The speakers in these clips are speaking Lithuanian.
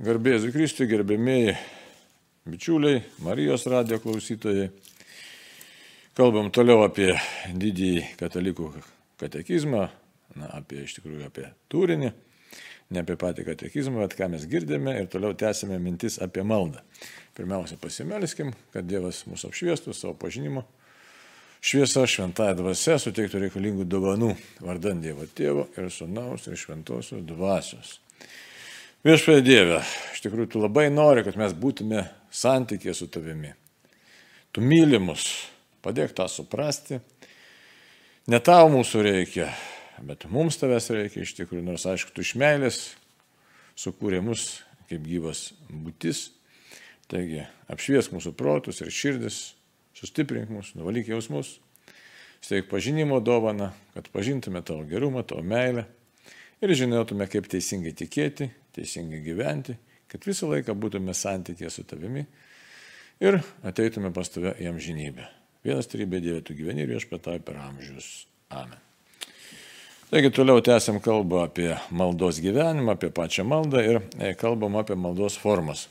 Garbėsiu Kristui, gerbėmiai bičiuliai, Marijos radio klausytojai. Kalbam toliau apie didįjį katalikų katekizmą, na, apie iš tikrųjų apie turinį, ne apie patį katekizmą, bet ką mes girdime ir toliau tęsime mintis apie maldą. Pirmiausia, pasimelskim, kad Dievas mūsų apšviestų savo pažinimo. Šviesa šventąją dvasę suteiktų reikalingų dovanų vardant Dievo Tėvo ir Sūnaus ir Šventosios dvasios. Viešpatie Dieve, iš tikrųjų tu labai nori, kad mes būtume santykė su tavimi. Tu myli mus, padėk tą suprasti. Ne tau mūsų reikia, bet mums tavęs reikia iš tikrųjų, nors aišku, tu iš meilės sukūrė mus kaip gyvas būtis. Taigi, apšvies mūsų protus ir širdis, sustiprink mus, nuvalyk jausmus, steig pažinimo dovaną, kad pažintume tavo gerumą, tavo meilę ir žinotume, kaip teisingai tikėti, teisingai gyventi, kad visą laiką būtume santykė su tavimi ir ateitume pas tave į amžinybę. Vienas trybė Dieve, tu gyveni ir viešpatai per amžius. Amen. Taigi toliau tęsiam kalbą apie maldos gyvenimą, apie pačią maldą ir e, kalbam apie maldos formas.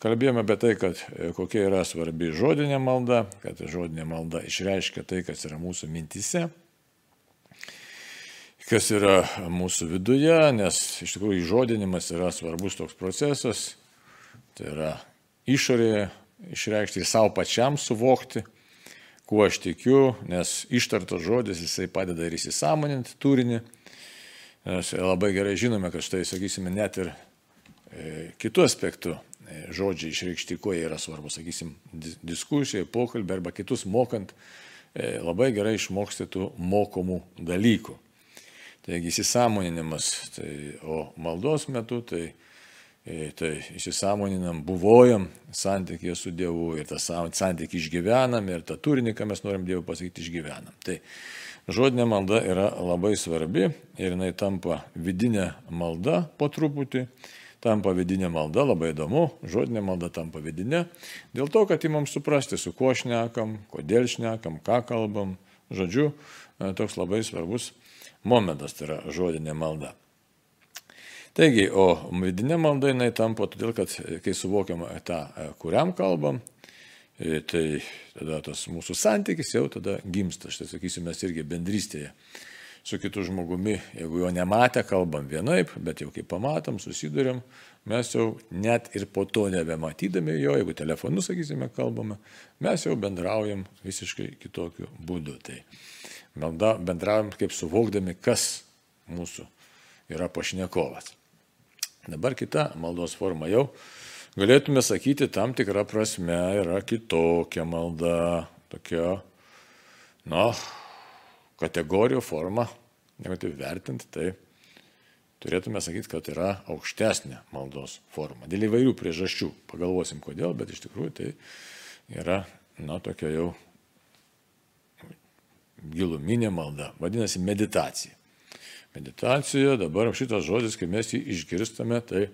Kalbėjome apie tai, kad e, kokia yra svarbi žodinė malda, kad žodinė malda išreiškia tai, kas yra mūsų mintise, kas yra mūsų viduje, nes iš tikrųjų įžodinimas yra svarbus toks procesas. Tai yra išorėje išreikšti ir savo pačiam suvokti, kuo aš tikiu, nes ištartas žodis jisai padeda ir įsisamoninti turinį. Mes labai gerai žinome, kad štai, sakysime, net ir e, kitų aspektų e, žodžiai išreikšti, kuo jie yra svarbu, sakysim, diskusijai, pokalbį arba kitus mokant, e, labai gerai išmoksti tų mokomų dalykų. Taigi įsisamoninimas, tai, o maldos metu tai, e, tai įsisamoninam, buvojam santykėje su Dievu ir tą santykį išgyvenam ir tą turinį, ką mes norim Dievui pasakyti, išgyvenam. Tai žodinė malda yra labai svarbi ir jinai tampa vidinė malda po truputį tampa vidinė malda, labai įdomu, žodinė malda tampa vidinė, dėl to, kad įmam suprasti, su kuo šnekam, kodėl šnekam, ką kalbam, žodžiu, e, toks labai svarbus momentas, tai yra žodinė malda. Taigi, o vidinė malda jinai tampa todėl, kad kai suvokiam tą, kuriam kalbam, e, tai tada tas mūsų santykis jau tada gimsta. Štai sakysime, mes irgi bendrystėje su kitu žmogumi, jeigu jo nematę, kalbam vienaip, bet jau kai pamatom, susidurėm, mes jau net ir po to nebematydami jo, jeigu telefonu, sakysime, kalbame, mes jau bendraujam visiškai kitokiu būdu. Tai bendraujam kaip suvokdami, kas mūsų yra pašnekovas. Dabar kita maldos forma jau galėtume sakyti tam tikrą prasme yra kitokia malda, tokia, na, kategorijų forma, jeigu tai vertinti, tai turėtume sakyti, kad yra aukštesnė maldos forma. Dėl įvairių priežasčių. Pagalvosim kodėl, bet iš tikrųjų tai yra, na, tokia jau giluminė malda, vadinasi meditacija. Meditacija, dabar šitas žodis, kai mes jį išgirstame, tai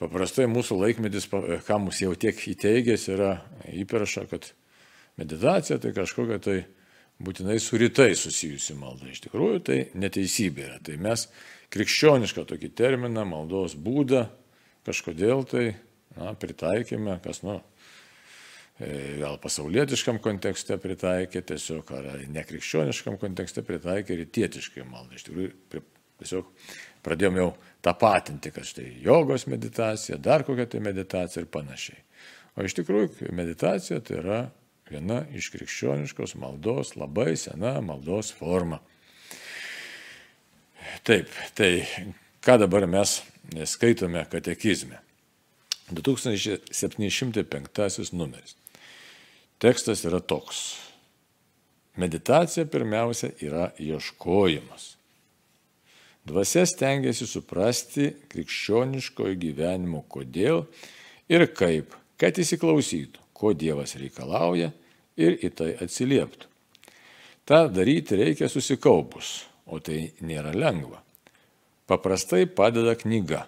paprastai mūsų laikmetis, ką mus jau tiek įteigęs, yra įperaša, kad meditacija tai kažkokia tai būtinai su rytai susijusi malda. Iš tikrųjų tai neteisybė yra. Tai mes krikščionišką tokį terminą, maldos būdą kažkodėl tai na, pritaikėme, kas, nu, gal pasaulietiškam kontekste pritaikė, tiesiog ar nekrikščioniškam kontekste pritaikė rytietiškai maldai. Iš tikrųjų, tiesiog pradėjom jau tą patinti, kad štai jogos meditacija, dar kokia tai meditacija ir panašiai. O iš tikrųjų, meditacija tai yra viena iš krikščioniškos maldos, labai sena maldos forma. Taip, tai ką dabar mes skaitome katekizme? 2705 numeris. Tekstas yra toks. Meditacija pirmiausia yra ieškojimas. Dvasia stengiasi suprasti krikščioniškojo gyvenimo kodėl ir kaip, kad įsiklausytų, ko Dievas reikalauja ir į tai atsilieptų. Ta daryti reikia susikaupus, o tai nėra lengva. Paprastai padeda knyga.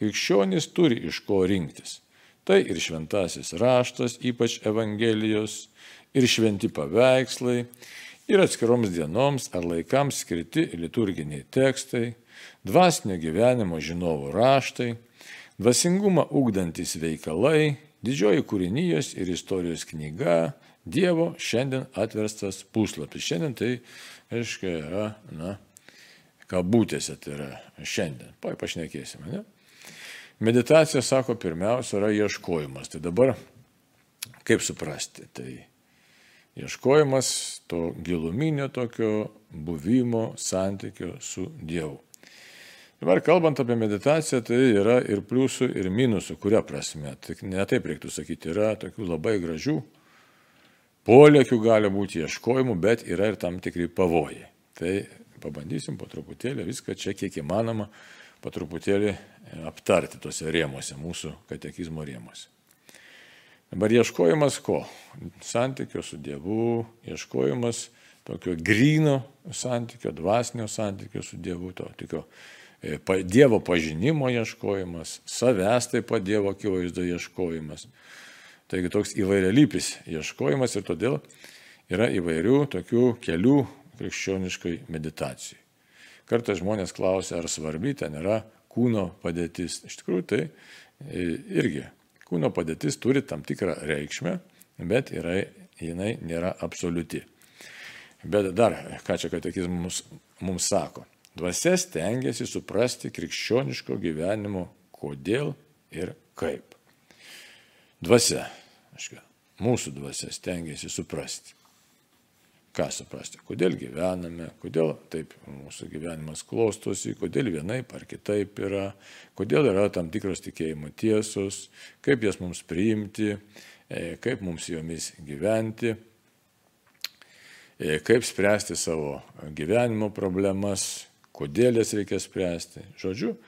Krikščionys turi iš ko rinktis. Tai ir šventasis raštas, ypač Evangelijos, ir šventi paveikslai, ir atskiroms dienoms ar laikams skirti liturginiai tekstai, dvasinio gyvenimo žinovų raštai, Dvasingumą ugdantis veikalai, didžioji kūrinijos ir istorijos knyga, Dievo šiandien atverstas puslapis. Šiandien tai, aiškiai, yra, na, kabutėse, tai yra šiandien. Pašnekėsime, ne? Meditacija, sako, pirmiausia yra ieškojimas. Tai dabar kaip suprasti? Tai ieškojimas to giluminio tokio buvimo santykio su Dievu. Dabar kalbant apie meditaciją, tai yra ir pliusų, ir minusų, kuria prasme. Tik ne taip reiktų sakyti, yra tokių labai gražių polėkių gali būti ieškojimų, bet yra ir tam tikri pavojai. Tai pabandysim po truputėlį viską čia kiek įmanoma, po truputėlį aptarti tuose rėmuose, mūsų katekizmo rėmuose. Dabar ieškojimas ko? Santykio su Dievu, ieškojimas tokio grino santykio, dvasinio santykio su Dievu, to tokio E, Dievo pažinimo ieškojimas, savęs taip pat Dievo akivaizdo ieškojimas. Taigi toks įvairialypis ieškojimas ir todėl yra įvairių tokių kelių krikščioniškai meditacijai. Kartais žmonės klausia, ar svarbi ten yra kūno padėtis. Iš tikrųjų tai e, irgi kūno padėtis turi tam tikrą reikšmę, bet yra, jinai nėra absoliuti. Bet dar, ką čia katekizmas mums, mums sako. Dvasia stengiasi suprasti krikščioniško gyvenimo kodėl ir kaip. Dvasia, aišku, mūsų dvasia stengiasi suprasti. Ką suprasti? Kodėl gyvename, kodėl taip mūsų gyvenimas klostosi, kodėl vienaip ar kitaip yra, kodėl yra tam tikros tikėjimo tiesos, kaip jas mums priimti, e, kaip mums jomis gyventi, e, kaip spręsti savo gyvenimo problemas, kodėl jas reikia spręsti. Žodžiu,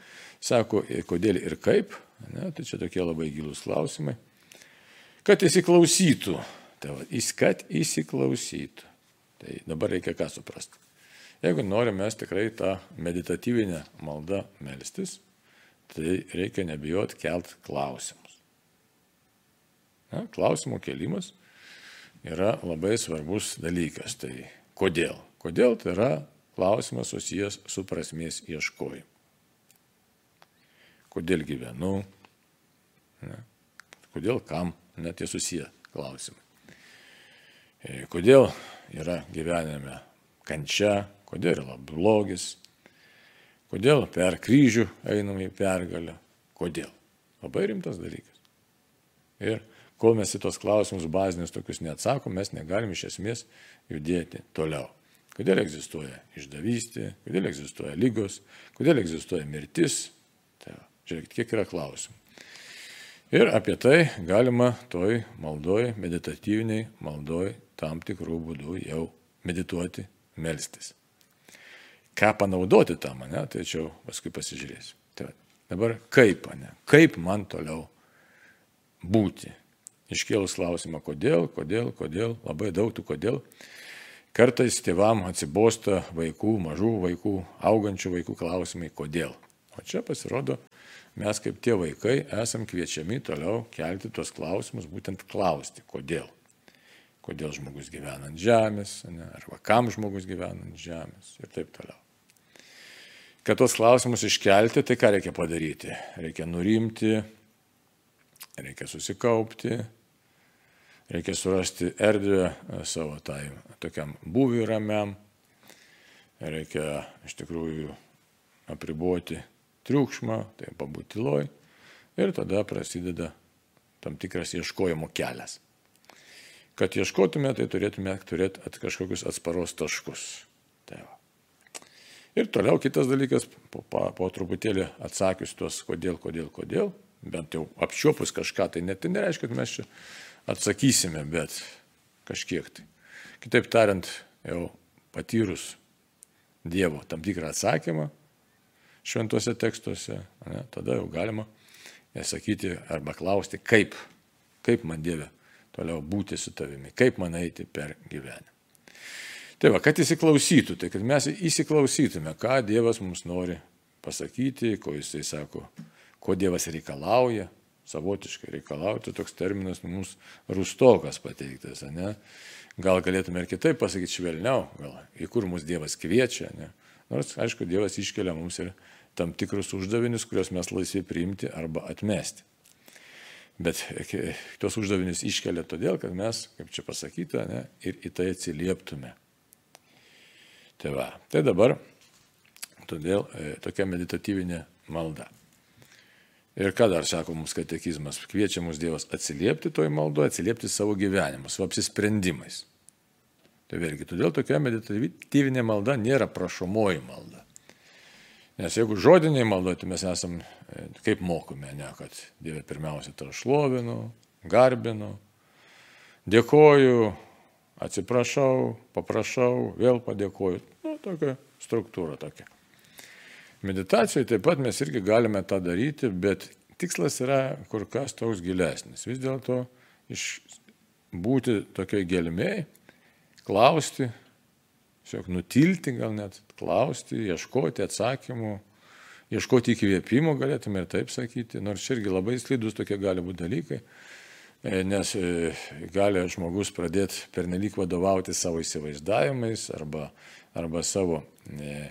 sako, kodėl ir kaip, ne, tai čia tokie labai gilus klausimai. Kad įsiklausytų, tai va, kad įsiklausytų. Tai dabar reikia ką suprasti. Jeigu norime mes tikrai tą meditatyvinę maldą melstis, tai reikia nebijot kelt klausimus. Na, klausimų kelimas yra labai svarbus dalykas. Tai kodėl? Kodėl tai yra klausimas susijęs su prasmės ieškojimu. Kodėl gyvenu, ne? kodėl kam, net jie susiję klausimai. E, kodėl yra gyvenime kančia, kodėl yra blogis, kodėl per kryžių einame į pergalę, kodėl. Labai rimtas dalykas. Ir kol mes į tos klausimus bazinius tokius neatsakom, mes negalim iš esmės judėti toliau. Kodėl egzistuoja išdavystė, kodėl egzistuoja lygos, kodėl egzistuoja mirtis. Tai žiūrėkit, kiek yra klausimų. Ir apie tai galima toj maldoj, meditatyviniai maldoj, tam tikrų būdų jau medituoti, melstis. Ką panaudoti tam, ne, tai čia paskui pasižiūrėsiu. Tai dabar kaip, ne, kaip man toliau būti. Iškėlus klausimą, kodėl, kodėl, kodėl, labai daug tų kodėl. Kartais tėvam atsibosta vaikų, mažų vaikų, augančių vaikų klausimai, kodėl. O čia pasirodo, mes kaip tie vaikai esam kviečiami toliau kelti tuos klausimus, būtent klausti, kodėl. Kodėl žmogus gyvena ant žemės, ne, arba kam žmogus gyvena ant žemės ir taip toliau. Kad tuos klausimus iškelti, tai ką reikia padaryti? Reikia nurimti, reikia susikaupti, reikia surasti erdvę e, savo tai tokiam būviui ramiam, reikia iš tikrųjų apriboti triukšmą, tai pabūti tyloj ir tada prasideda tam tikras ieškojimo kelias. Kad ieškotume, tai turėtume turėti at kažkokius atsparos taškus. Tai va. ir toliau kitas dalykas, po, po, po truputėlį atsakius tuos kodėl, kodėl, kodėl, bent jau apčiopus kažką, tai net tai nereiškia, kad mes čia atsakysime, bet kažkiek tai. Kitaip tariant, jau patyrus Dievo tam tikrą atsakymą šventuose tekstuose, ne, tada jau galima sakyti arba klausti, kaip, kaip man Dieve toliau būti su tavimi, kaip man eiti per gyvenimą. Tai va, kad įsiklausytų, tai kad mes įsiklausytume, ką Dievas mums nori pasakyti, ko Jisai sako, ko Dievas reikalauja, savotiškai reikalauti, toks terminas mums rustokas pateiktas, ne? Gal galėtume ir kitaip pasakyti švelniau, gal į kur mus Dievas kviečia, ne? Nors, aišku, Dievas iškelia mums ir tam tikrus uždavinius, kuriuos mes laisvi priimti arba atmesti. Bet tos uždavinius iškelia todėl, kad mes, kaip čia pasakyta, ne, ir į tai atsilieptume. Tai va, tai dabar todėl e, tokia meditatyvinė malda. Ir ką dar sako mums katekizmas? Kviečia mus Dievas atsiliepti toj maldoje, atsiliepti savo gyvenimu, savo apsisprendimais. Tai vėlgi, todėl tokia meditatyvinė malda nėra prašomoji malda. Nes jeigu žodiniai maldoti mes esam, e, kaip mokome, ne, kad Dieve pirmiausia tai šlovinu, garbinu, dėkoju, atsiprašau, paprašau, vėl padėkoju. Nu, tokia struktūra tokia. Meditacijoje taip pat mes irgi galime tą daryti, bet tikslas yra kur kas toks gilesnis. Vis dėlto būti tokiai gelmiai, klausti, tiesiog nutilti gal net, klausti, ieškoti atsakymų, ieškoti įkvėpimo, galėtume ir taip sakyti, nors irgi labai slidus tokie gali būti dalykai, e, nes e, gali žmogus pradėti pernelyg vadovauti savo įsivaizdavimais arba, arba savo e,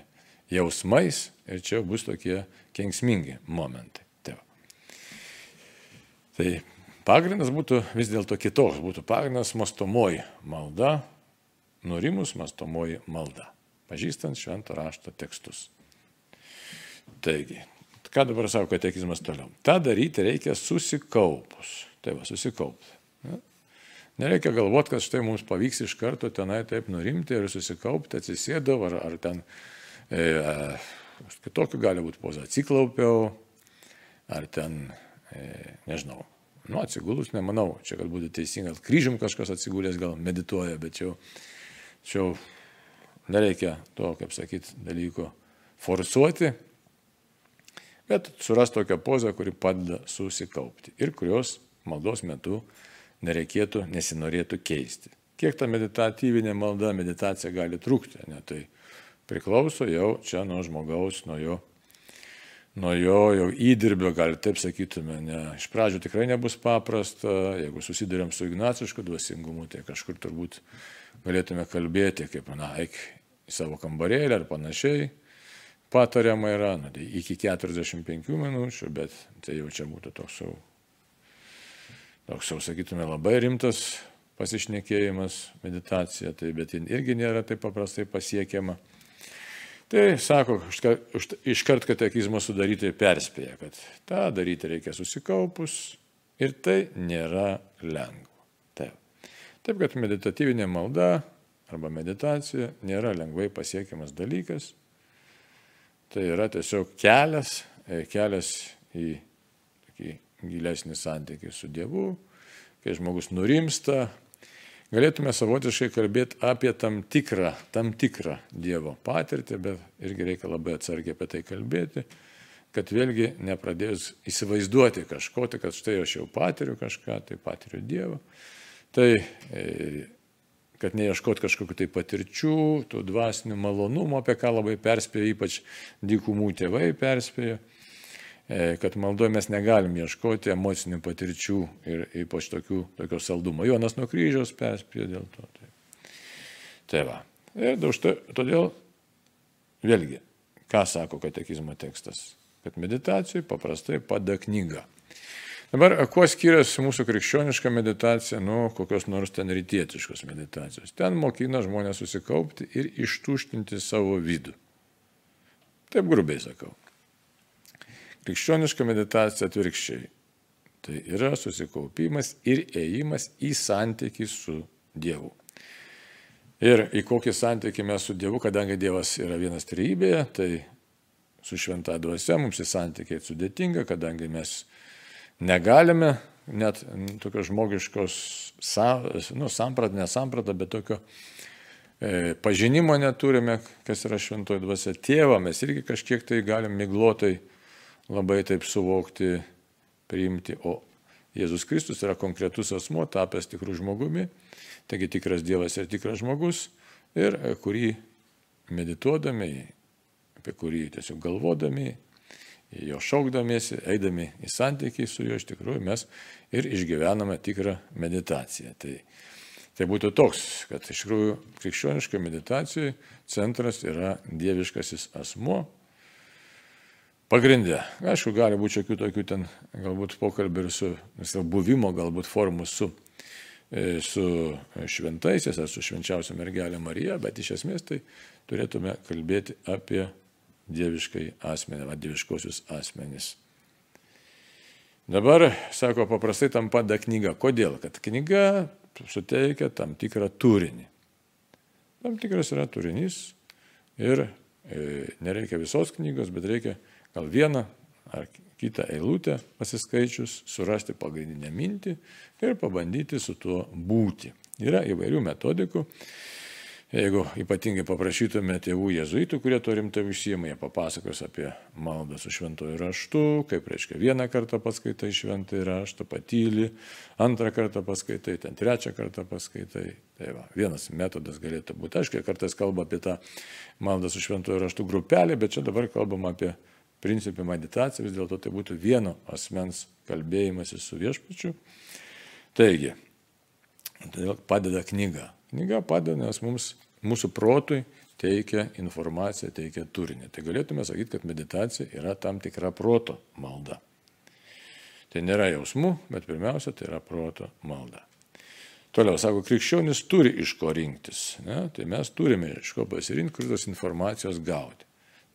jausmais ir čia bus tokie kenksmingi momentai. Tai, tai pagrindas būtų vis dėlto kitoks, būtų pagrindas mastomoji malda, nurimus mastomoji malda, pažįstant šventą rašto tekstus. Taigi, ką dabar savo katekizmas toliau? Ta daryti reikia susikaupus. Tai va, susikaupti. Nereikia galvoti, kad štai mums pavyks iš karto tenai taip nurimti ir susikaupti, atsisėdau, ar, ar ten e, e, kitokiu gali būti poza, atsiklaupiau, ar ten, e, nežinau, nu atsigulus, nemanau, čia kad būtų teisinga, kryžium kažkas atsigulęs gal medituoja, bet jau Čia jau nereikia to, kaip sakyt, dalyko forsuoti, bet suras tokią pozą, kuri padeda susikaupti ir kurios maldos metu nereikėtų, nesinorėtų keisti. Kiek ta meditatyvinė malda, meditacija gali trukti, ne, tai priklauso jau čia nuo žmogaus, nuo jo, nuo jo jau įdirbio, gal taip sakytume, ne. Iš pradžių tikrai nebus paprasta, jeigu susidurėm su ignacišku dvasingumu, tai kažkur turbūt galėtume kalbėti, kaip, na, eik į savo kambarėlį ar panašiai. Patariama yra na, tai iki 45 minučių, bet tai jau čia būtų toks jau, toks jau sakytume, labai rimtas pasišnekėjimas, meditacija, tai bet jin irgi nėra taip paprastai pasiekiama. Tai sako, iškart katekizmo sudaryti perspėja, kad tą daryti reikia susikaupus ir tai nėra lengva. Taip kad meditatyvinė malda arba meditacija nėra lengvai pasiekiamas dalykas. Tai yra tiesiog kelias, e, kelias į tokį gilesnį santykį su Dievu, kai žmogus nurimsta. Galėtume savotiškai kalbėti apie tam tikrą, tam tikrą Dievo patirtį, bet irgi reikia labai atsargiai apie tai kalbėti, kad vėlgi nepradėjus įsivaizduoti kažko, tai kad štai aš jau patiriu kažką, tai patiriu Dievą. Tai, e, kad neieškot kažkokiu tai patirčių, tų dvasinių malonumų, apie ką labai perspėjo, ypač dykumų tėvai perspėjo, kad maldoje mes negalim ieškoti emocinių patirčių ir ypač tokių, tokio saldumo. Jonas nuo kryžiaus perspėjo dėl to. Tai, tai va. Ir todėl, vėlgi, ką sako katekizmo tekstas? Kad meditacijai paprastai pada knyga. Dabar, kuo skiriasi mūsų krikščioniška meditacija nuo kokios nors ten rytietiškos meditacijos? Ten mokina žmonės susikaupti ir ištuštinti savo vidų. Taip grubiai sakau. Krikščioniška meditacija atvirkščiai. Tai yra susikaupimas ir ėjimas į santykį su Dievu. Ir į kokį santykį mes su Dievu, kadangi Dievas yra vienas trybėje, tai su šventąją dvasia mums į santykiai sudėtinga, kadangi mes negalime net tokios žmogiškos, nu, samprat, nesampratą, bet tokio e, pažinimo neturime, kas yra šventoji dvasia. Tėvą mes irgi kažkiek tai galim miglotai labai taip suvokti, priimti, o Jėzus Kristus yra konkretus asmo, tapęs tikrų žmogumi, taigi tikras Dievas ir tikras žmogus, ir e, kurį medituodami, apie kurį tiesiog galvodami, jo šaukdamiesi, eidami į santykį su juo, iš tikrųjų mes ir išgyvename tikrą meditaciją. Tai, tai būtų toks, kad iš tikrųjų krikščioniškai meditacijai centras yra dieviškasis asmo, Pagrindė. Aišku, gali būti šiokių tokių ten galbūt pokalbių ir su, su buvimo galbūt formų su, e, su šventaisiais ar su švenčiausia mergelė Marija, bet iš esmės tai turėtume kalbėti apie dieviškai asmenį, va, dieviškosius asmenys. Dabar, sako, paprastai tam pada knyga. Kodėl? Kad knyga suteikia tam tikrą turinį. Tam tikras yra turinys ir e, nereikia visos knygos, bet reikia gal vieną ar kitą eilutę pasiskaičius, surasti pagrindinę mintį ir pabandyti su tuo būti. Yra įvairių metodikų. Jeigu ypatingai paprašytume tėvų jezuitų, kurie to rimtai užsijima, jie papasakos apie maldą su šventoju raštu, kaip reiškia vieną kartą paskaitai šventąjį raštą, patyli, antrą kartą paskaitai, ten trečią kartą paskaitai. Tai va, vienas metodas galėtų būti. Aišku, kartais kalba apie tą maldą su šventoju raštu grupelį, bet čia dabar kalbam apie principė meditacija vis dėlto tai būtų vieno asmens kalbėjimasis su viešpačiu. Taigi, todėl padeda knyga. Knyga padeda, nes mums, mūsų protui teikia informaciją, teikia turinį. Tai galėtume sakyti, kad meditacija yra tam tikra proto malda. Tai nėra jausmų, bet pirmiausia, tai yra proto malda. Toliau, sako, krikščionis turi iš ko rinktis. Ne? Tai mes turime iš ko pasirinkti, kur tos informacijos gauti.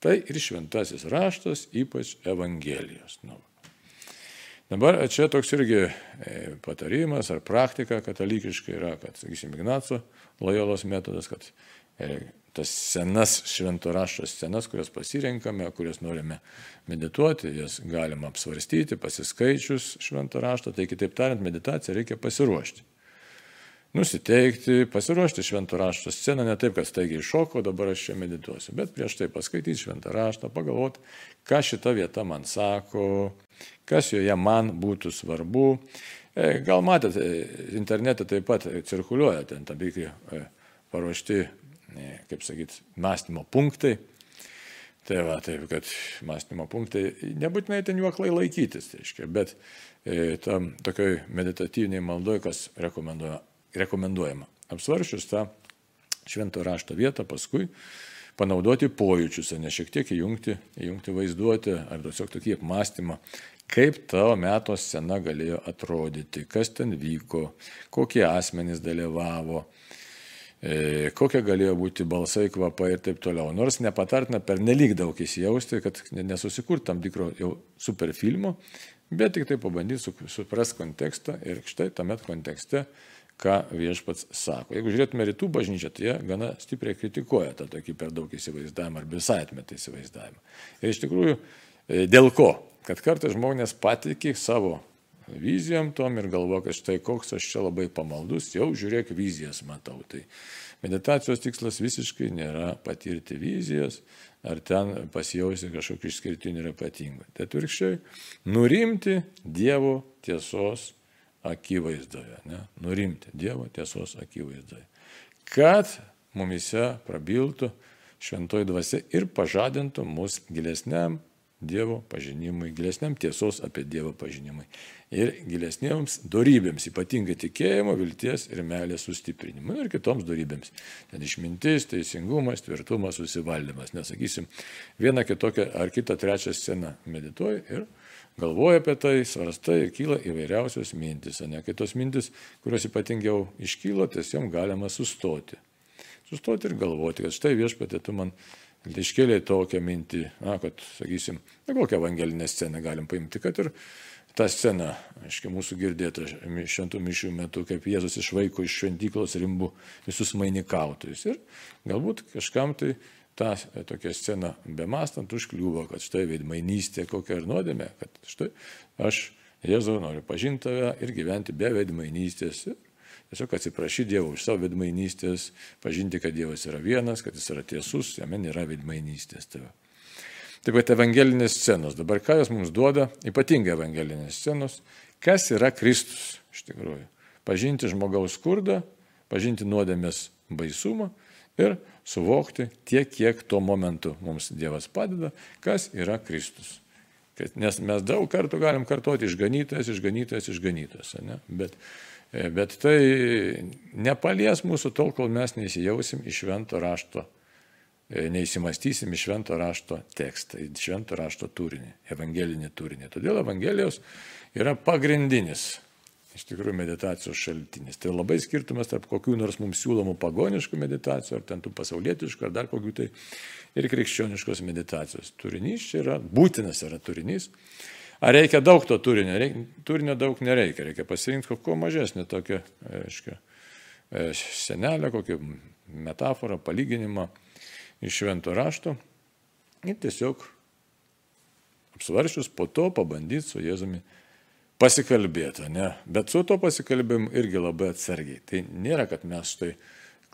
Tai ir šventasis raštas, ypač Evangelijos. Nu. Dabar čia toks irgi e, patarimas ar praktika katalikiškai yra, kad, sakysim, Ignaco Lojolos metodas, kad e, tas senas švento rašto scenas, kurias pasirenkame, kurias norime medituoti, jas galima apsvarstyti, pasiskaičius švento rašto, tai kitaip tariant, meditaciją reikia pasiruošti nusiteikti, pasiruošti šventą raštą sceną, ne taip, kad staigiai šoko, dabar aš čia medituosiu, bet prieš tai paskaityti šventą raštą, pagalvoti, ką šita vieta man sako, kas joje man būtų svarbu. E, gal matėte, internete taip pat cirkuliuoja ten tam tikri e, paruošti, e, kaip sakyti, mąstymo punktai. Tai va, taip, kad mąstymo punktai, nebūtinai ten jų aklai laikytis, tai reiškia, bet e, tam tokioj meditatyviniai maldoj, kas rekomenduoja rekomenduojama. Apsvaršius tą švento rašto vietą, paskui panaudoti pojūčius, ne šiek tiek įjungti, įjungti vaizduotę ar tiesiog tokį apmąstymą, kaip tavo meto scena galėjo atrodyti, kas ten vyko, kokie asmenys dalyvavo, e, kokie galėjo būti balsai, kvapai ir taip toliau. Nors nepatartina per nelik daug įsijausti, kad nesusikurt tam tikro jau superfilmo, bet tik tai pabandyti suprasti kontekstą ir štai tamet kontekste ką viešpats sako. Jeigu žiūrėtume rytų bažnyčią, tai jie gana stipriai kritikuoja tą tokį per daug įsivaizdavimą ar visai atmetą įsivaizdavimą. Ir iš tikrųjų, e, dėl ko? Kad kartais žmonės patikė savo vizijom tom ir galvo, kad štai koks aš čia labai pamaldus, jau žiūrėk vizijas matau. Tai meditacijos tikslas visiškai nėra patirti vizijas ar ten pasijausti kažkokį išskirtinį ir ypatingą. Tai atvirkščiai, nurimti Dievo tiesos akivaizdoje, ne? nurimti Dievo tiesos akivaizdoje, kad mumise prabiltų šventoji dvasia ir pažadintų mus gilesniam Dievo pažinimui, gilesniam tiesos apie Dievo pažinimui ir gilesniems darybėms, ypatingai tikėjimo, vilties ir meilės sustiprinimui ir kitoms darybėms. Ten išmintis, teisingumas, tvirtumas, susivaldymas. Nesakysim, vieną kitokią ar kitą trečią sceną medituoji ir galvoja apie tai, svarstai ir kyla įvairiausios mintis, ne kitos mintis, kurios ypatingiau iškylo, tiesiog galima sustoti. Sustoti ir galvoti, kad štai viešpatė tu man iškėlė tokią mintį, na, kad, sakysim, na, kokią evangelinę sceną galim paimti, kad ir tą sceną, aiškiai, mūsų girdėta šventų mišių metu, kaip Jėzus išvaiko iš šventyklos rimbų visus mainikautojus. Ir galbūt kažkam tai tą tokią sceną bemastant užkliūvo, kad štai veidmainystė kokia ir nuodėmė, kad štai aš Jėzau noriu pažinti tave ir gyventi be veidmainystės. Tiesiog atsiprašyti Dievo už savo veidmainystės, pažinti, kad Dievas yra vienas, kad jis yra tiesus, jame nėra veidmainystės tave. Taip pat evangelinės scenos. Dabar ką jos mums duoda, ypatingai evangelinės scenos, kas yra Kristus iš tikrųjų. Pažinti žmogaus skurdą, pažinti nuodėmės baisumą ir suvokti tiek, kiek tuo momentu mums Dievas padeda, kas yra Kristus. Nes mes daug kartų galim kartoti išganytojas, išganytojas, išganytojas. Ne? Bet, e, bet tai nepalies mūsų tol, kol mes neįsijausim į švento rašto e, neįsimastysim į švento rašto tekstą, į švento rašto turinį, evangelinį turinį. Todėl Evangelijos yra pagrindinis iš tikrųjų meditacijos šaltinis. Tai labai skirtumas tarp kokių nors mums siūlomų pagoniškų meditacijų, ar ten tų pasaulietiškų, ar dar kokių tai ir krikščioniškos meditacijos. Turinys čia yra būtinas, yra turinys. Ar reikia daug to turinio? Reikia, turinio daug nereikia, reikia pasirinkti kuo mažesnį tokią, aiškiai, e, senelę, kokią metaforą, palyginimą iš švento rašto ir tiesiog apsvaršius po to pabandyti su Jėzumi pasikalbėti, ne? Bet su to pasikalbėjimu irgi labai atsargiai. Tai nėra, kad mes štai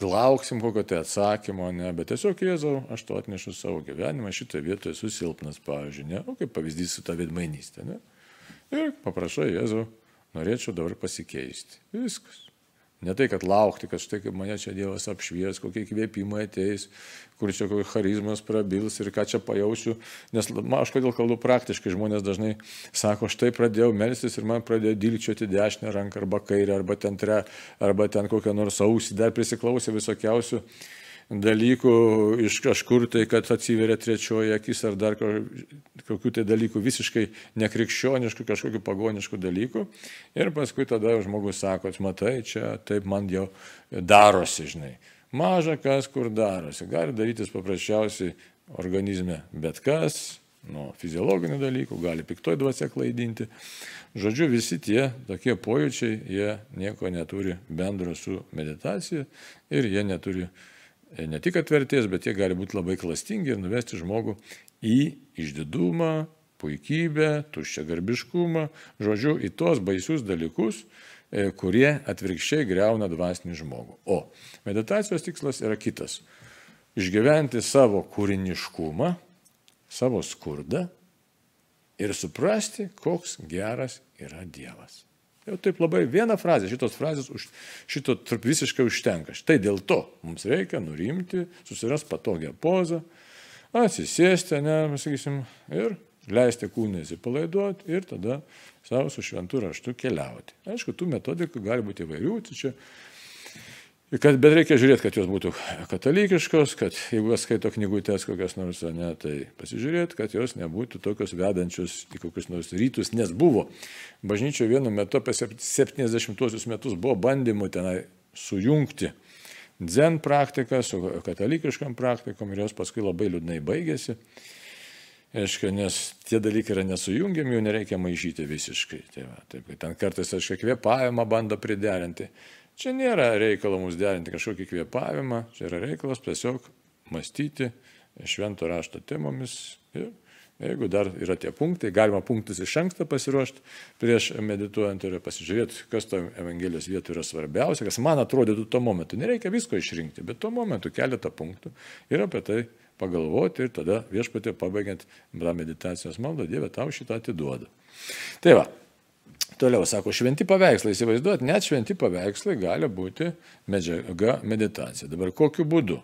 lauksim kokio tai atsakymo, ne, bet tiesiog Jėzau, aš to atnešu savo gyvenimą, šitoje vietoje esu silpnas, pavyzdžiui, ne, o kaip pavyzdys su ta vidmainystė, ne. Ir paprašai Jėzau, norėčiau dabar pasikeisti. Viskas. Ne tai, kad laukti, kad štai kaip mane čia Dievas apšvies, kokie kvėpimai ateis, kur čia kokie charizmas prabils ir ką čia pajausiu. Nes aš kodėl kalbu praktiškai, žmonės dažnai sako, štai pradėjau melstis ir man pradėjo dilčioti dešinę ranką arba kairę, arba ten, tre, arba ten kokią nors ausį, dar prisiklausė visokiausių dalykų iš kažkur tai, kad atsiveria trečioji akis ar dar kokių tai dalykų visiškai nekrikščioniškų, kažkokių pagoniškų dalykų. Ir paskui tada žmogus sako, matai, čia taip man jau darosi, žinai. Maža kas kur darosi. Gali darytis paprasčiausiai organizme bet kas, nuo fiziologinių dalykų, gali piktoj dvasia klaidinti. Žodžiu, visi tie tokie pojūčiai, jie nieko neturi bendro su meditacija ir jie neturi ne tik atvertės, bet jie gali būti labai klastingi ir nuvesti žmogų į išdidumą, puikybę, tuščią garbiškumą, žodžiu, į tuos baisius dalykus, e, kurie atvirkščiai greuna dvasinį žmogų. O meditacijos tikslas yra kitas - išgyventi savo kūriniškumą, savo skurdą ir suprasti, koks geras yra Dievas. Jau taip labai vieną frazę, šitos frazės už, šito visiškai užtenka. Štai dėl to mums reikia nurimti, susirasti patogią pozą, atsisėsti, ne, sakysim, ir leisti kūnai įsipalaiduoti ir tada savo su šventu raštu keliauti. Aišku, tų metodikų gali būti įvairių, tai čia Kad, bet reikia žiūrėti, kad jos būtų katalikiškos, kad jeigu jos skaito knygutės kokias nors, ne, tai pasižiūrėti, kad jos nebūtų tokios vedančios į kokius nors rytus, nes buvo bažnyčioje vienu metu apie 70-osius metus buvo bandymų tenai sujungti dzen praktiką su katalikiškam praktikom ir jos paskui labai liūdnai baigėsi. Aišku, nes tie dalykai yra nesujungiami, jų nereikia maišyti visiškai. Tai va, taip, ten kartais, aišku, kvėpavimą bando priderinti. Čia nėra reikalo mums derinti kažkokį kvėpavimą, čia yra reikalas tiesiog mąstyti švento rašto temomis. Ir jeigu dar yra tie punktai, galima punktus iš anksto pasiruošti prieš medituojant ir pasižiūrėti, kas to Evangelijos vietų yra svarbiausia, kas man atrodytų tuo momentu. Nereikia visko išrinkti, bet tuo momentu keletą punktų ir apie tai pagalvoti ir tada viešpatė pabaigiant tą meditacijos maldą, Dieve tau šitą atiduoda. Tai va, Toliau sako, šventi paveikslai, įsivaizduot, net šventi paveikslai gali būti medžiaga meditacija. Dabar kokiu būdu?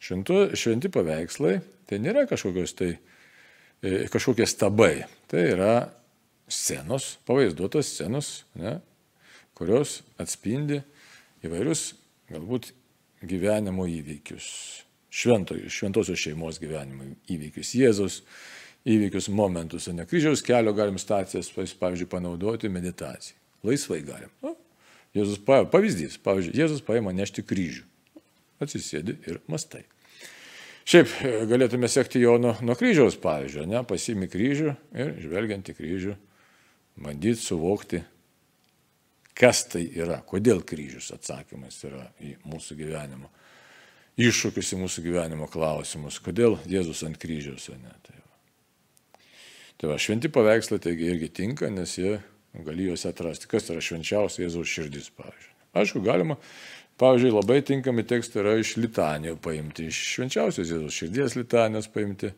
Šventu, šventi paveikslai tai nėra kažkokios tai e, kažkokie stabai. Tai yra scenos, pavaizduotos scenos, ne, kurios atspindi įvairius galbūt gyvenimo įvykius. Švento, šventosios šeimos gyvenimo įvykius. Jėzus įvykius, momentus, ne kryžiaus kelio galim stacijas, pavyzdžiui, panaudoti meditacijai. Laisvai galim. O, Jėzus paima, pavyzdys, pavyzdžiui, Jėzus paima nešti kryžių. Atsisėdi ir mastai. Šiaip e, galėtume sekti jo nuo, nuo kryžiaus pavyzdžio, ne, pasimi kryžių ir žvelgiant į kryžių, bandyti suvokti, kas tai yra, kodėl kryžius atsakymas yra į mūsų gyvenimo iššūkius, į mūsų gyvenimo klausimus, kodėl Jėzus ant kryžiaus, ne. Tai Tai va, šventi paveikslai taigi irgi tinka, nes jie gali juos atrasti. Kas yra švenčiausia Jėzaus širdis, pavyzdžiui. Aišku, galima, pavyzdžiui, labai tinkami tekstai yra iš litanijų paimti, iš švenčiausios Jėzaus širdies litanijos paimti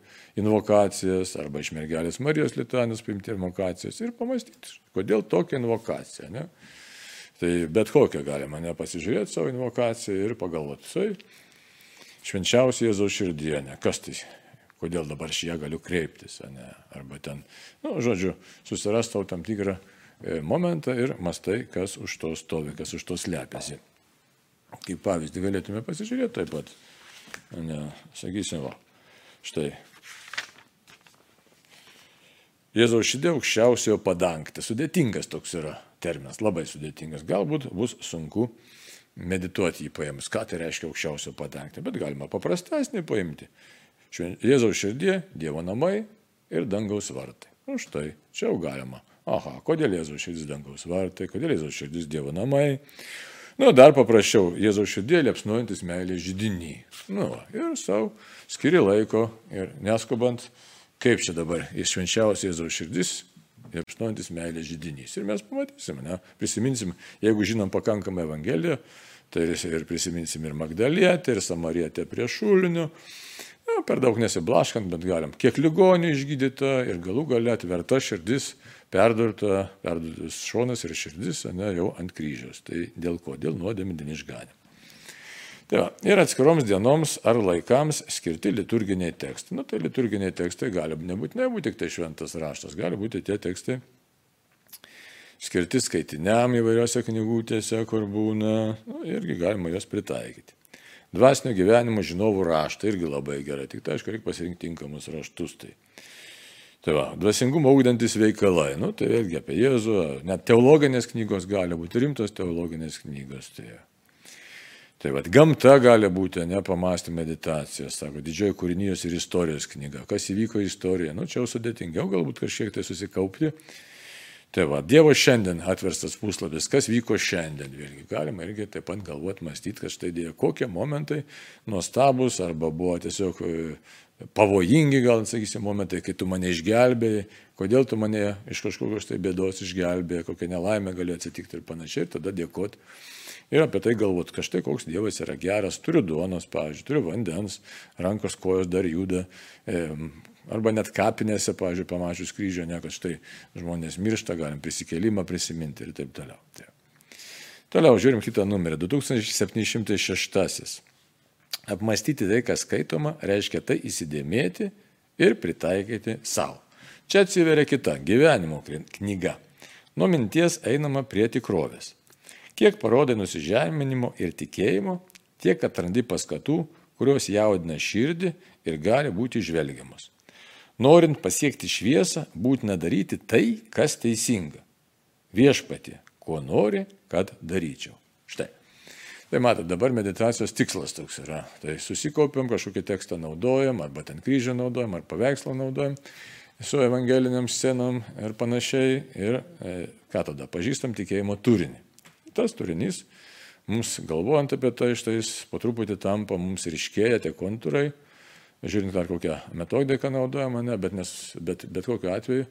invokacijas, arba iš mergelės Marijos litanijos paimti invokacijas ir pamastyti, kodėl tokia invokacija. Ne? Tai bet kokią galima ne pasižiūrėti savo invokaciją ir pagalvoti, švenčiausia Jėzaus širdienė, kas tai kodėl dabar aš ją galiu kreiptis, ne? arba ten, nu, žodžiu, susirastau tam tikrą e, momentą ir mastai, kas už to stovi, kas už to slepiasi. Kaip pavyzdį galėtume pasižiūrėti taip pat Ne, sakysim, va, štai. Jėzaus širdė aukščiausiojo padangti. Sudėtingas toks yra terminas, labai sudėtingas. Galbūt bus sunku medituoti jį paėmus, ką tai reiškia aukščiausio padangti, bet galima paprastesnį paimti. Jėzaus širdė, Dievo namai ir dangaus vartai. Na štai, čia jau galima. Aha, kodėl Jėzaus širdis dangaus vartai, kodėl Jėzaus širdis Dievo namai. Nu, dar paprasčiau, Jėzaus širdė liepsnuojantis meilė žydinį. Nu, ir savo skiri laiko ir neskubant, kaip čia dabar iššvenčiausias Jėzaus širdis, liepsnuojantis meilė žydinys. Ir mes pamatysim, ne? prisiminsim, jeigu žinom pakankamai Evangeliją, tai ir prisiminsim ir Magdalietę, ir Samarietę prie šulinių. Na, per daug nesiblaškant, bet galim. Kiek ligonių išgydyta ir galų gale atverta širdis perdurta, perdurtas šonas ir širdis, ne, jau ant kryžiaus. Tai dėl ko? Dėl nuodėmė dėl išganimo. Tai va, ir atskiroms dienoms ar laikams skirti liturginiai tekstai. Nu, tai liturginiai tekstai gali nebūtinai būti tik tai šventas raštas, gali būti tie tekstai skirti skaitiniam įvairiose knygutėse, kur būna, nu, irgi galima juos pritaikyti. Dvasinio gyvenimo žinovų raštai irgi labai gerai, tik tai aišku, reikia pasirinkti tinkamus raštus. Tai. Tai va, dvasingumo augdantis veikalai, nu, tai vėlgi apie Jėzų, net teologinės knygos gali būti rimtos teologinės knygos. Tai, tai va, gamta gali būti, ne pamastė meditacija, sako, didžioji kūrinijos ir istorijos knyga. Kas įvyko istorija, nu, čia jau sudėtingiau galbūt kažkiek tai susikaupti. Tai va, Dievo šiandien atverstas puslapis, kas vyko šiandien, vėlgi galima irgi taip pat galvoti, mąstyti, kad štai dėjo kokie momentai nuostabus arba buvo tiesiog pavojingi, gal, sakysim, momentai, kai tu mane išgelbėjai, kodėl tu mane iš kažkokios tai bėdos išgelbėjai, kokia nelaimė gali atsitikti ir panašiai, ir tada dėkot. Ir apie tai galvot, kad štai koks Dievas yra geras, turiu duonos, pavyzdžiui, turiu vandens, rankos kojos dar juda, e, arba net kapinėse, pavyzdžiui, pamačius kryžio, ne, kad štai žmonės miršta, galim prisikėlimą prisiminti ir taip toliau. Tai. Toliau žiūrim kitą numerį, 2706. Apmastyti tai, kas skaitoma, reiškia tai įsidėmėti ir pritaikyti savo. Čia atsiveria kita gyvenimo knyga. Nuo minties einama prie tikrovės. Kiek parodai nusižeminimo ir tikėjimo, tiek atrandi paskatų, kurios jaudina širdį ir gali būti žvelgiamos. Norint pasiekti šviesą, būtina daryti tai, kas teisinga. Viešpati, ko nori, kad daryčiau. Štai. Tai matot, dabar meditacijos tikslas toks yra. Tai susikaupiam, kažkokį tekstą naudojam, arba ten kryžių naudojam, ar paveikslą naudojam su evangeliniam scenom ir panašiai. Ir e, ką tada, pažįstam tikėjimo turinį. Tas turinys, mums galvojant apie tai, štai jis po truputį tampa, mums ryškėja tie kontūrai, žiūrint, ar kokią metodiką naudojama, ne, bet, nes, bet, bet kokiu atveju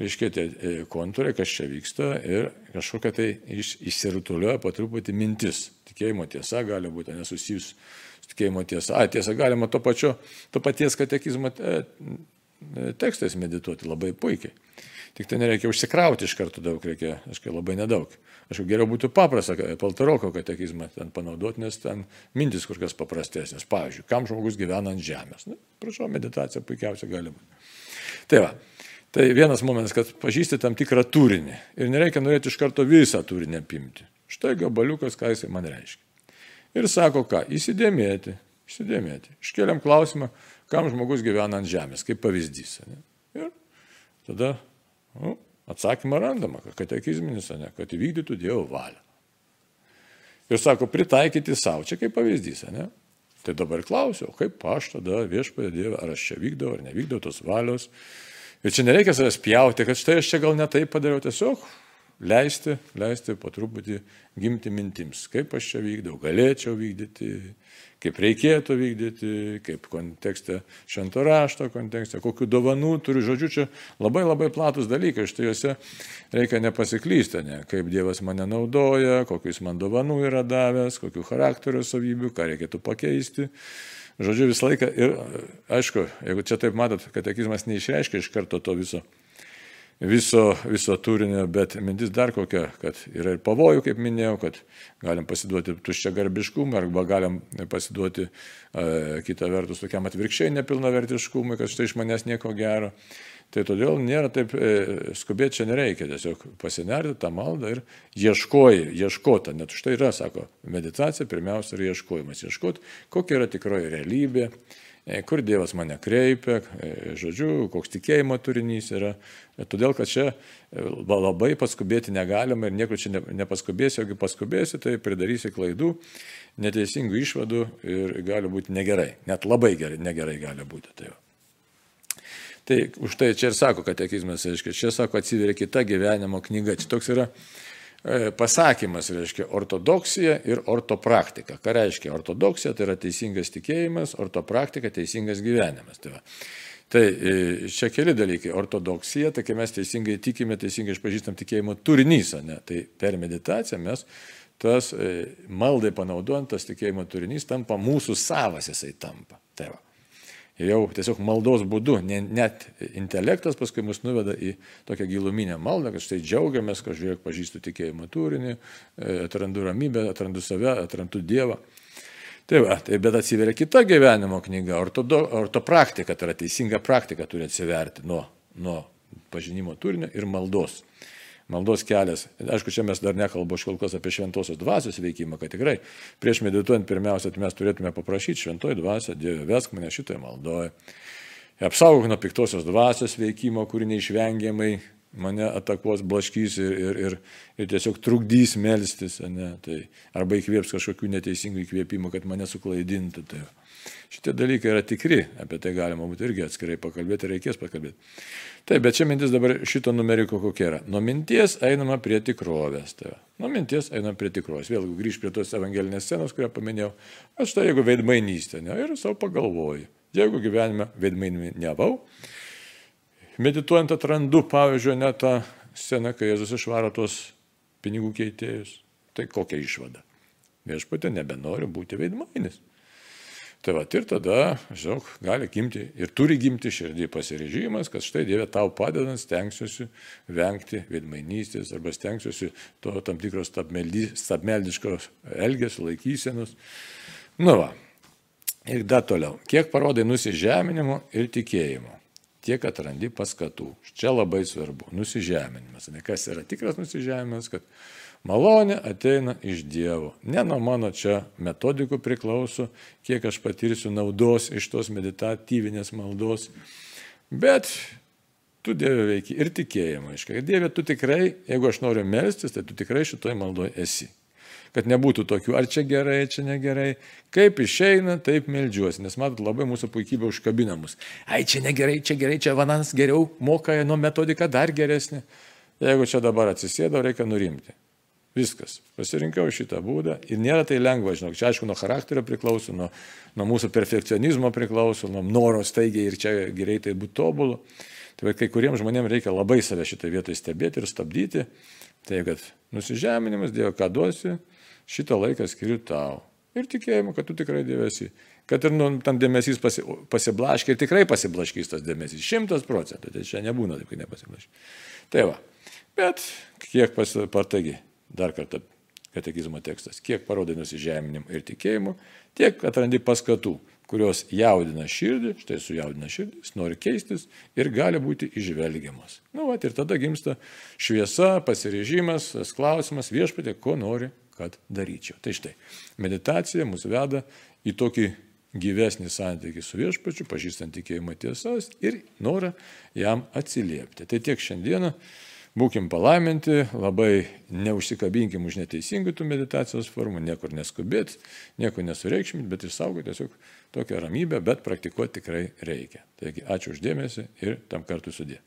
reiškia tie e, kontūrai, kas čia vyksta ir kažkokia tai iš, išsirutulioja po truputį mintis. Tikėjimo tiesa gali būti nesusijus su tikėjimo tiesa. A, tiesa, galima to, pačio, to paties katekizmo e, e, tekstais medituoti labai puikiai. Tik tai nereikia užsikrauti iš karto daug, reikia, aišku, labai nedaug. Aišku, geriau būtų paprasta paltaroko katekizmą ten panaudoti, nes ten mintis kur kas paprastesnės. Pavyzdžiui, kam žmogus gyvena ant žemės. Na, prašau, meditacija puikiausia gali būti. Tai va, Tai vienas momentas, kad pažįsti tam tikrą turinį ir nereikia norėti iš karto visą turinį apimti. Štai gabaliukas, ką jisai man reiškia. Ir sako, ką, įsidėmėti, įsidėmėti. Iškeliam klausimą, kam žmogus gyvena ant žemės, kaip pavyzdys. Ne? Ir tada nu, atsakymą randama, katekizminis, ne, kad įvykdytų Dievo valią. Ir sako, pritaikyti savo, čia kaip pavyzdys. Ne? Tai dabar klausiau, kaip aš tada viešpėje Dievą, ar aš čia vykdau ar nevykdau tos valios. Ir čia nereikia savęs pjauti, kad štai aš čia gal netai padariau, tiesiog leisti, leisti po truputį gimti mintims, kaip aš čia vykdau, galėčiau vykdyti, kaip reikėtų vykdyti, kaip kontekste švento rašto kontekste, kokiu dovanų turiu, žodžiu, čia labai labai platus dalykai, štai juose reikia nepasiklysti, ne, kaip Dievas mane naudoja, kokius man dovanų yra davęs, kokiu charakterio savybių, ką reikėtų pakeisti. Žodžiu, visą laiką ir aišku, jeigu čia taip matot, katekizmas neišreiškia iš karto to viso, viso, viso turinio, bet mintis dar kokia, kad yra ir pavojų, kaip minėjau, kad galim pasiduoti tuščia garbiškumui arba galim pasiduoti e, kitą vertus tokiam atvirkščiai nepilnavertiškumui, kad štai iš manęs nieko gero. Tai todėl nėra taip e, skubėti čia nereikia, tiesiog pasinerti tą maldą ir ieškoji, ieškota. Net štai yra, sako, meditacija pirmiausia yra ieškojimas. Ieškoti, kokia yra tikroji realybė, kur Dievas mane kreipia, e, žodžiu, koks tikėjimo turinys yra. Todėl, kad čia labai paskubėti negalima ir niekur čia nepaskubėsi, jeigu paskubėsi, tai pridarysi klaidų, neteisingų išvadų ir gali būti negerai. Net labai gerai, negerai gali būti. Tai, va. Tai už tai čia ir sako katekizmas, reiškia, čia sako atsiveria kita gyvenimo knyga. Čia toks yra e, pasakymas, reiškia, ortodoksija ir ortopraktika. Ką reiškia ortodoksija? Tai yra teisingas tikėjimas, ortopraktika teisingas gyvenimas. Tai, va. tai e, čia keli dalykai. Ortodoksija, tai kai mes teisingai tikime, teisingai išpažįstam tikėjimo turinys, ne? tai per meditaciją mes tas e, maldai panaudojant tas tikėjimo turinys tampa mūsų savas jisai tampa. Tai va jau tiesiog maldos būdu, net intelektas paskui mus nuveda į tokią giluminę maldą, kad štai džiaugiamės, kad žiūrėk, pažįstu tikėjimo turinį, e, atrandu ramybę, atrandu save, atrandu Dievą. Tai va, tai bet atsiveria kita gyvenimo knyga, ortodo, ortopraktika, tai yra teisinga praktika turi atsiverti nuo, nuo pažinimo turinio ir maldos maldos kelias. Aišku, čia mes dar nekalbu aš kol kas apie šventosios dvasios veikimą, kad tikrai prieš medituojant pirmiausia, mes turėtume paprašyti šventoji dvasia, Dieve, vesk mane šitoje maldoje. Apsaugok nuo piktosios dvasios veikimo, kuri neišvengiamai mane atakuos, blaškys ir, ir, ir, ir tiesiog trukdys melstis, ne, tai, arba įkvėps kažkokių neteisingų įkvėpimų, kad mane suklaidintų. Tai. Šitie dalykai yra tikri, apie tai galima būtų irgi atskirai pakalbėti, reikės pakalbėti. Taip, bet čia mintis dabar šito numeriko kokia yra. Nuo minties einama prie tikrovės. Tai nuo minties einama prie tikrovės. Vėlgi grįž prie tos evangelinės scenos, kurią paminėjau. Aš tai jeigu veidmainystė, ne, ir savo pagalvoju. Jeigu gyvenime veidmaininiavau, medituojant atrandu, pavyzdžiui, net tą sceną, kai Jėzus išvaro tuos pinigų keitėjus. Tai kokia išvada? Viešpatė nebenori būti veidmainis. Tai va ir tada, žinok, gali gimti ir turi gimti širdį pasirežimas, kad štai Dieve tau padedant stengsiuosi vengti veidmainystės arba stengsiuosi to tam tikros stabmeldiškos elgesio laikysenos. Nu va. Ir dar toliau. Kiek parodai nusižeminimo ir tikėjimo, tiek atrandi paskatų. Čia labai svarbu. Nusižeminimas. Ne kas yra tikras nusižeminimas, kad Malonė ateina iš Dievo. Ne nuo mano čia metodikų priklauso, kiek aš patirsiu naudos iš tos meditatyvinės maldos, bet tu Dieve veiki ir tikėjimą. Aiškiai, Dieve, tu tikrai, jeigu aš noriu melstis, tai tu tikrai šitoj maldoje esi. Kad nebūtų tokių, ar čia gerai, čia negerai. Kaip išeina, taip melžiuosi. Nes matot, labai mūsų puikybė užkabina mus. Ai, čia negerai, čia gerai, čia vanas geriau, moka nuo metodika dar geresnė. Jeigu čia dabar atsisėdo, reikia nurimti. Viskas. Pasirinkau šitą būdą ir nėra tai lengva, žinok, čia aišku nuo charakterio priklauso, nuo, nuo mūsų perfekcionizmo priklauso, nuo noro staigiai ir čia greitai būti tobulu. Tai kai kuriems žmonėms reikia labai save šitą vietą stebėti ir stabdyti. Tai kad nusižeminimas, Dievo, ką duosi, šitą laiką skiriu tau. Ir tikėjimu, kad tu tikrai dėvesi. Kad ir nu, tam dėmesys pasi, pasiblaškia ir tikrai pasiblaškys tas dėmesys. Šimtas procentų. Tai čia nebūna taip, kad nepasiblaškia. Tai va. Bet kiek pasipatagi dar kartą katekizmo tekstas, kiek parodai nusižeminim ir tikėjimu, tiek atrandi paskatų, kurios jaudina širdį, štai sujaudina širdį, jis nori keistis ir gali būti išvelgiamas. Na, nu, va, ir tada gimsta šviesa, pasirežimas, klausimas viešpatė, ko nori, kad daryčiau. Tai štai, meditacija mus veda į tokį gyvesnį santykį su viešpačiu, pažįstant tikėjimo tiesas ir norą jam atsiliepti. Tai tiek šiandieną. Būkim palaiminti, labai neužsikabinkim už neteisingų tų meditacijos formų, niekur neskubėt, nieko nesureikšmint, bet išsaugoti tiesiog tokią ramybę, bet praktikuoti tikrai reikia. Taigi ačiū uždėmesi ir tam kartu sudė.